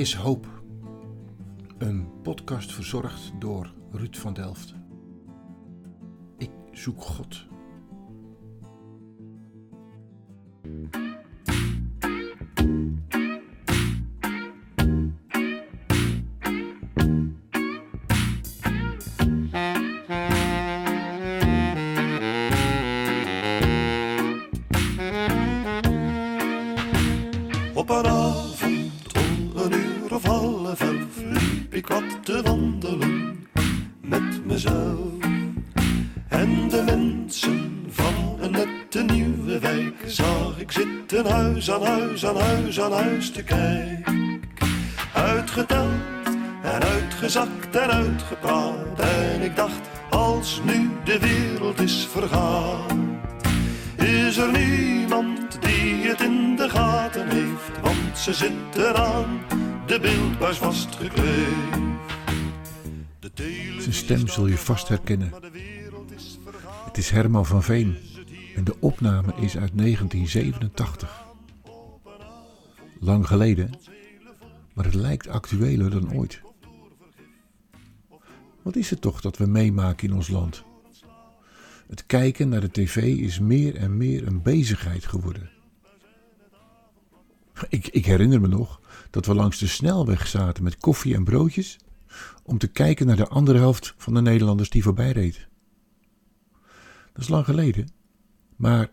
is hoop. Een podcast verzorgd door Ruud van Delft. Ik zoek God. Huis aan huis aan huis aan huis te kijken. Uitgeteld en uitgezakt en uitgepraat en ik dacht als nu de wereld is vergaan. Is er niemand die het in de gaten heeft? Want ze zitten aan de beeldbuis vastgekleefd. Televisie Zijn stem zul je vast herkennen. Het is Herman van Veen en de opname is uit 1987. Lang geleden, maar het lijkt actueler dan ooit. Wat is het toch dat we meemaken in ons land? Het kijken naar de tv is meer en meer een bezigheid geworden. Ik, ik herinner me nog dat we langs de snelweg zaten met koffie en broodjes om te kijken naar de andere helft van de Nederlanders die voorbij reed. Dat is lang geleden. Maar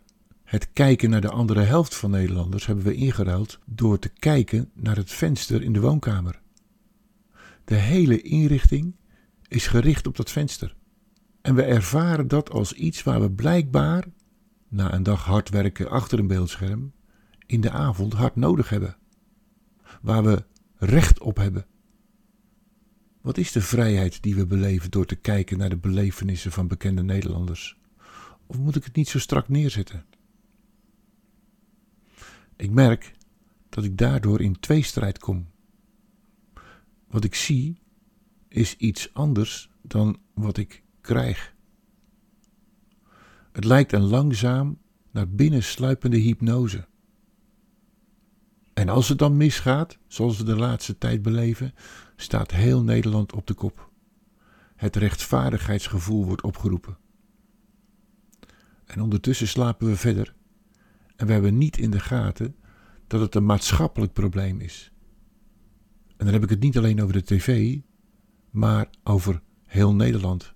het kijken naar de andere helft van Nederlanders hebben we ingeruild door te kijken naar het venster in de woonkamer. De hele inrichting is gericht op dat venster. En we ervaren dat als iets waar we blijkbaar, na een dag hard werken achter een beeldscherm, in de avond hard nodig hebben. Waar we recht op hebben. Wat is de vrijheid die we beleven door te kijken naar de belevenissen van bekende Nederlanders? Of moet ik het niet zo strak neerzetten? Ik merk dat ik daardoor in tweestrijd kom. Wat ik zie is iets anders dan wat ik krijg. Het lijkt een langzaam naar binnen sluipende hypnose. En als het dan misgaat, zoals we de laatste tijd beleven, staat heel Nederland op de kop. Het rechtvaardigheidsgevoel wordt opgeroepen. En ondertussen slapen we verder en we hebben niet in de gaten dat het een maatschappelijk probleem is. En dan heb ik het niet alleen over de tv, maar over heel Nederland.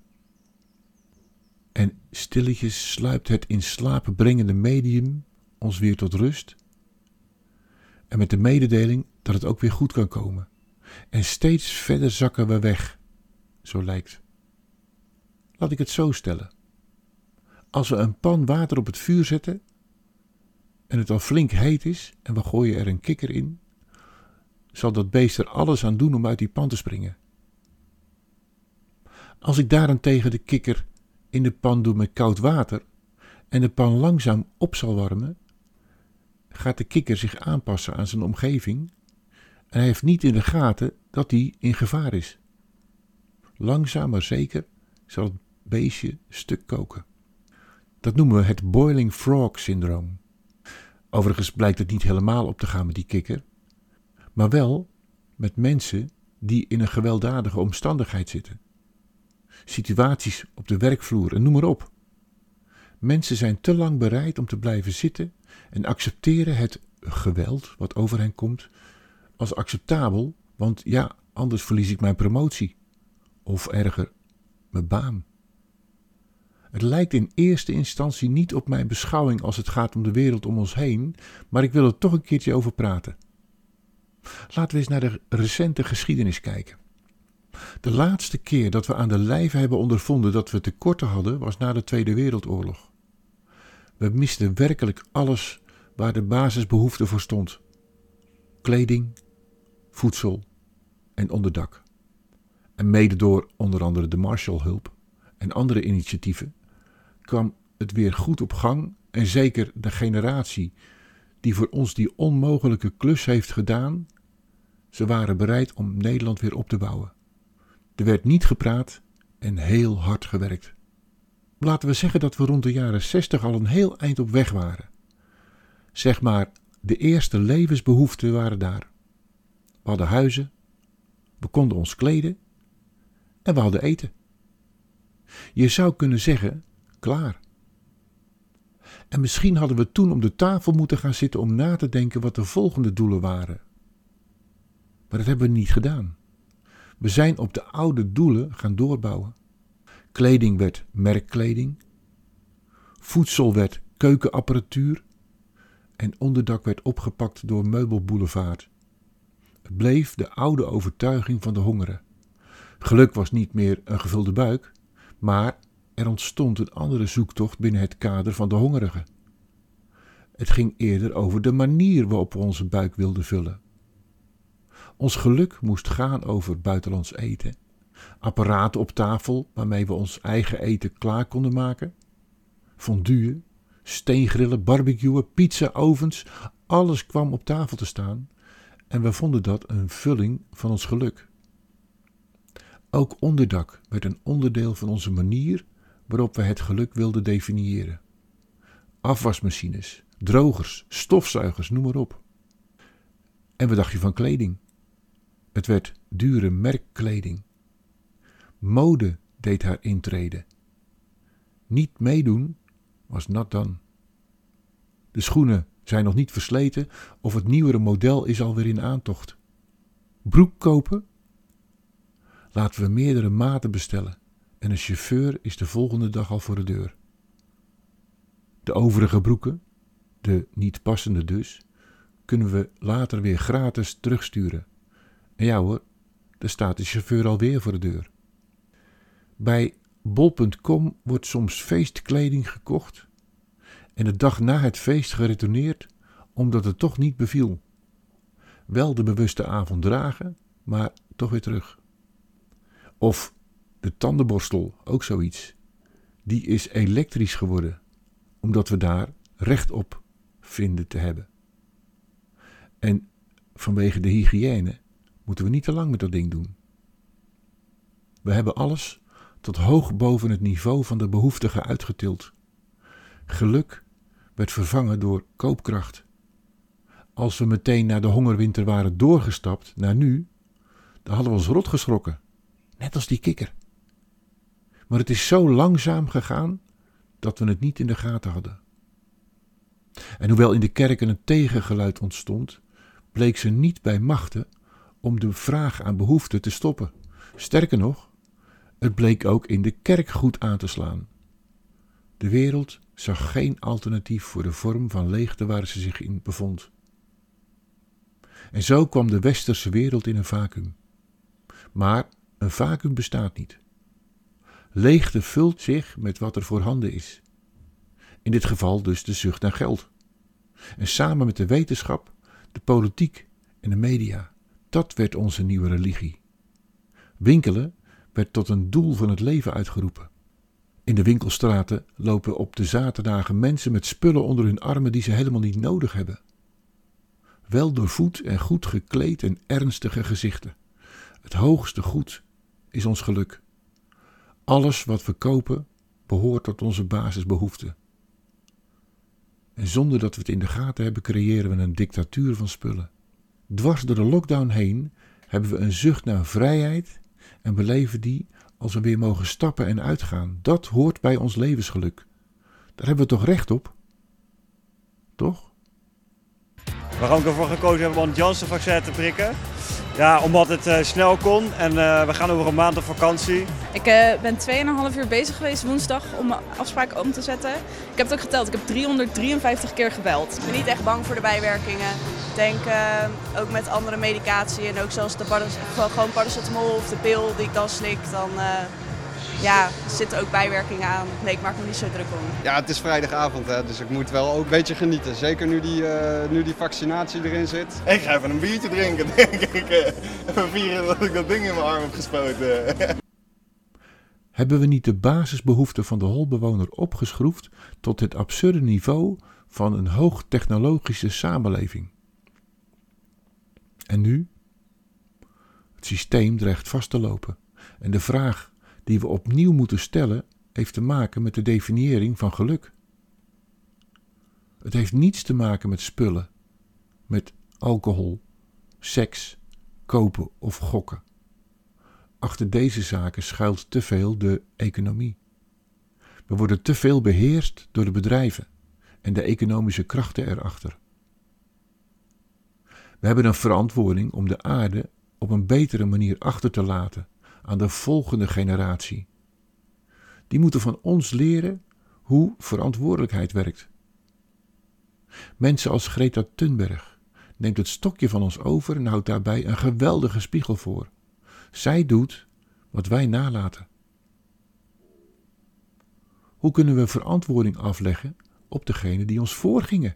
En stilletjes sluipt het in slapen brengende medium ons weer tot rust. En met de mededeling dat het ook weer goed kan komen. En steeds verder zakken we weg, zo lijkt. Laat ik het zo stellen. Als we een pan water op het vuur zetten en het al flink heet is en we gooien er een kikker in, zal dat beest er alles aan doen om uit die pan te springen. Als ik daarentegen de kikker in de pan doe met koud water en de pan langzaam op zal warmen, gaat de kikker zich aanpassen aan zijn omgeving en hij heeft niet in de gaten dat hij in gevaar is. Langzaam maar zeker zal het beestje stuk koken. Dat noemen we het boiling frog syndroom. Overigens blijkt het niet helemaal op te gaan met die kikker, maar wel met mensen die in een gewelddadige omstandigheid zitten. Situaties op de werkvloer en noem maar op. Mensen zijn te lang bereid om te blijven zitten en accepteren het geweld wat over hen komt als acceptabel, want ja, anders verlies ik mijn promotie. Of erger, mijn baan. Het lijkt in eerste instantie niet op mijn beschouwing als het gaat om de wereld om ons heen, maar ik wil er toch een keertje over praten. Laten we eens naar de recente geschiedenis kijken. De laatste keer dat we aan de lijve hebben ondervonden dat we tekorten hadden, was na de Tweede Wereldoorlog. We misten werkelijk alles waar de basisbehoefte voor stond: kleding, voedsel en onderdak. En mede door onder andere de Marshallhulp en andere initiatieven kwam het weer goed op gang en zeker de generatie die voor ons die onmogelijke klus heeft gedaan, ze waren bereid om Nederland weer op te bouwen. Er werd niet gepraat en heel hard gewerkt. Laten we zeggen dat we rond de jaren 60 al een heel eind op weg waren. Zeg maar, de eerste levensbehoeften waren daar. We hadden huizen, we konden ons kleden en we hadden eten. Je zou kunnen zeggen: klaar. En misschien hadden we toen om de tafel moeten gaan zitten om na te denken wat de volgende doelen waren. Maar dat hebben we niet gedaan. We zijn op de oude doelen gaan doorbouwen. Kleding werd merkkleding, voedsel werd keukenapparatuur en onderdak werd opgepakt door Meubelboulevard. Het bleef de oude overtuiging van de hongeren. Geluk was niet meer een gevulde buik, maar er ontstond een andere zoektocht binnen het kader van de hongerigen. Het ging eerder over de manier waarop we onze buik wilden vullen. Ons geluk moest gaan over buitenlands eten, apparaten op tafel waarmee we ons eigen eten klaar konden maken, fondue, steengrillen, barbecuen, pizza-ovens, alles kwam op tafel te staan en we vonden dat een vulling van ons geluk. Ook onderdak werd een onderdeel van onze manier waarop we het geluk wilden definiëren. Afwasmachines, drogers, stofzuigers, noem maar op. En wat dacht je van kleding? Het werd dure merkkleding. Mode deed haar intrede. Niet meedoen was nat dan. De schoenen zijn nog niet versleten of het nieuwere model is alweer in aantocht. Broek kopen? Laten we meerdere maten bestellen en een chauffeur is de volgende dag al voor de deur. De overige broeken, de niet passende dus, kunnen we later weer gratis terugsturen. En ja hoor, er staat de chauffeur alweer voor de deur. Bij bol.com wordt soms feestkleding gekocht en de dag na het feest geretourneerd omdat het toch niet beviel. Wel de bewuste avond dragen, maar toch weer terug. Of de tandenborstel, ook zoiets. Die is elektrisch geworden, omdat we daar recht op vinden te hebben. En vanwege de hygiëne moeten we niet te lang met dat ding doen. We hebben alles tot hoog boven het niveau van de behoeftigen uitgetild. Geluk werd vervangen door koopkracht. Als we meteen naar de hongerwinter waren doorgestapt, naar nu, dan hadden we ons rot geschrokken. Net als die kikker. Maar het is zo langzaam gegaan dat we het niet in de gaten hadden. En hoewel in de kerken een tegengeluid ontstond, bleek ze niet bij machten om de vraag aan behoefte te stoppen. Sterker nog, het bleek ook in de kerk goed aan te slaan. De wereld zag geen alternatief voor de vorm van leegte waar ze zich in bevond. En zo kwam de westerse wereld in een vacuüm. Maar een vacuüm bestaat niet. Leegte vult zich met wat er voorhanden is. In dit geval dus de zucht naar geld. En samen met de wetenschap, de politiek en de media, dat werd onze nieuwe religie. Winkelen werd tot een doel van het leven uitgeroepen. In de winkelstraten lopen op de zaterdagen mensen met spullen onder hun armen die ze helemaal niet nodig hebben. Wel doorvoed en goed gekleed en ernstige gezichten. Het hoogste goed is ons geluk. Alles wat we kopen behoort tot onze basisbehoeften. En zonder dat we het in de gaten hebben, creëren we een dictatuur van spullen. Dwars door de lockdown heen hebben we een zucht naar vrijheid en beleven die als we weer mogen stappen en uitgaan. Dat hoort bij ons levensgeluk. Daar hebben we toch recht op? Toch? Waarom ik ervoor gekozen heb om het Janssen-vaccin te prikken? Ja, omdat het uh, snel kon en uh, we gaan over een maand op vakantie. Ik uh, ben 2,5 uur bezig geweest woensdag om mijn afspraak om te zetten. Ik heb het ook geteld, ik heb 353 keer gebeld. Ik ben niet echt bang voor de bijwerkingen. Ik denk ook met andere medicatie en ook zelfs de gewoon paracetamol of de pil die ik dan slik, dan ja, er zitten ook bijwerkingen aan. Nee, ik maak me niet zo druk om. Ja, het is vrijdagavond, hè, dus ik moet wel ook een beetje genieten. Zeker nu die, uh, nu die vaccinatie erin zit. Ik ga even een biertje drinken, denk ik. Even vieren dat ik dat ding in mijn arm heb gespoten. Hebben we niet de basisbehoeften van de holbewoner opgeschroefd tot het absurde niveau van een hoogtechnologische samenleving? En nu? Het systeem dreigt vast te lopen. En de vraag die we opnieuw moeten stellen, heeft te maken met de definiëring van geluk. Het heeft niets te maken met spullen, met alcohol, seks, kopen of gokken. Achter deze zaken schuilt te veel de economie. We worden te veel beheerst door de bedrijven en de economische krachten erachter. We hebben een verantwoording om de aarde op een betere manier achter te laten aan de volgende generatie. Die moeten van ons leren hoe verantwoordelijkheid werkt. Mensen als Greta Thunberg neemt het stokje van ons over en houdt daarbij een geweldige spiegel voor. Zij doet wat wij nalaten. Hoe kunnen we verantwoording afleggen op degene die ons voorgingen?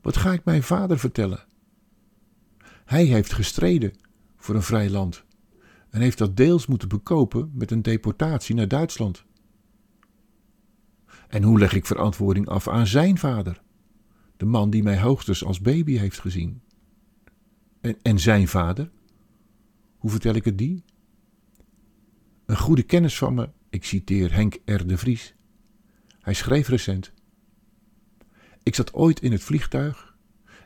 Wat ga ik mijn vader vertellen? Hij heeft gestreden voor een vrij land en heeft dat deels moeten bekopen met een deportatie naar Duitsland. En hoe leg ik verantwoording af aan zijn vader, de man die mij hoogstens als baby heeft gezien? En, en zijn vader? Hoe vertel ik het die? Een goede kennis van me, ik citeer Henk R. de Vries. Hij schreef recent: Ik zat ooit in het vliegtuig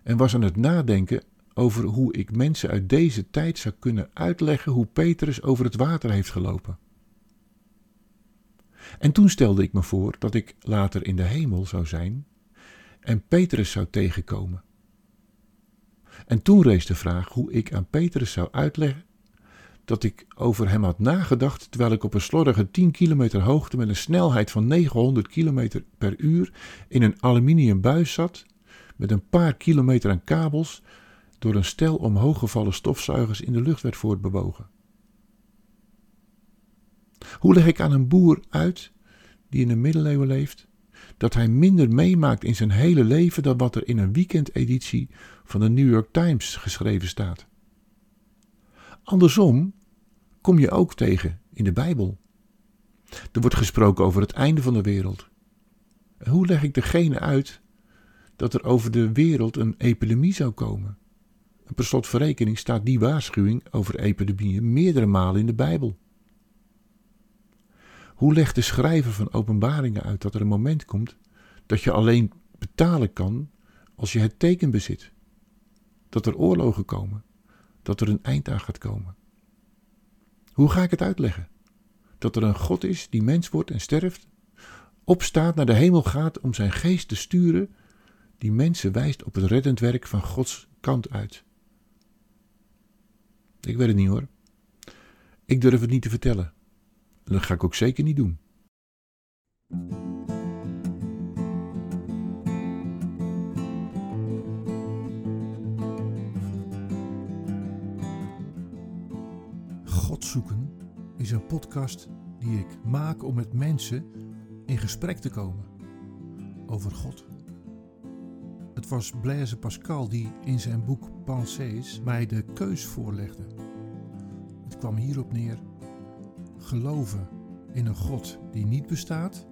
en was aan het nadenken over hoe ik mensen uit deze tijd zou kunnen uitleggen hoe Petrus over het water heeft gelopen. En toen stelde ik me voor dat ik later in de hemel zou zijn en Petrus zou tegenkomen. En toen rees de vraag hoe ik aan Petrus zou uitleggen dat ik over hem had nagedacht terwijl ik op een slordige 10 kilometer hoogte met een snelheid van 900 kilometer per uur in een aluminium buis zat, met een paar kilometer aan kabels, door een stel omhooggevallen stofzuigers in de lucht werd voortbewogen. Hoe leg ik aan een boer uit, die in de middeleeuwen leeft, dat hij minder meemaakt in zijn hele leven dan wat er in een weekendeditie van de New York Times geschreven staat? Andersom kom je ook tegen in de Bijbel. Er wordt gesproken over het einde van de wereld. hoe leg ik degene uit dat er over de wereld een epidemie zou komen? Per slotverrekening staat die waarschuwing over epidemieën meerdere malen in de Bijbel. Hoe legt de schrijver van openbaringen uit dat er een moment komt dat je alleen betalen kan als je het teken bezit? Dat er oorlogen komen, dat er een eind aan gaat komen. Hoe ga ik het uitleggen? Dat er een God is die mens wordt en sterft, opstaat, naar de hemel gaat om zijn geest te sturen, die mensen wijst op het reddend werk van Gods kant uit. Ik weet het niet hoor. Ik durf het niet te vertellen. En dat ga ik ook zeker niet doen. God zoeken is een podcast die ik maak om met mensen in gesprek te komen over God. Was Blaise Pascal die in zijn boek Pensées mij de keus voorlegde. Het kwam hierop neer: geloven in een God die niet bestaat,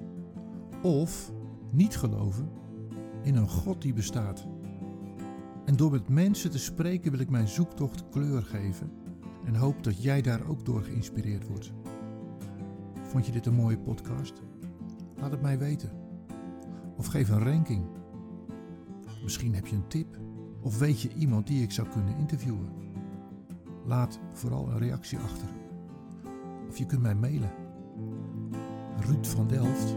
of niet geloven in een God die bestaat. En door met mensen te spreken wil ik mijn zoektocht kleur geven en hoop dat jij daar ook door geïnspireerd wordt. Vond je dit een mooie podcast? Laat het mij weten. Of geef een ranking. Misschien heb je een tip of weet je iemand die ik zou kunnen interviewen. Laat vooral een reactie achter. Of je kunt mij mailen. Ruud van Delft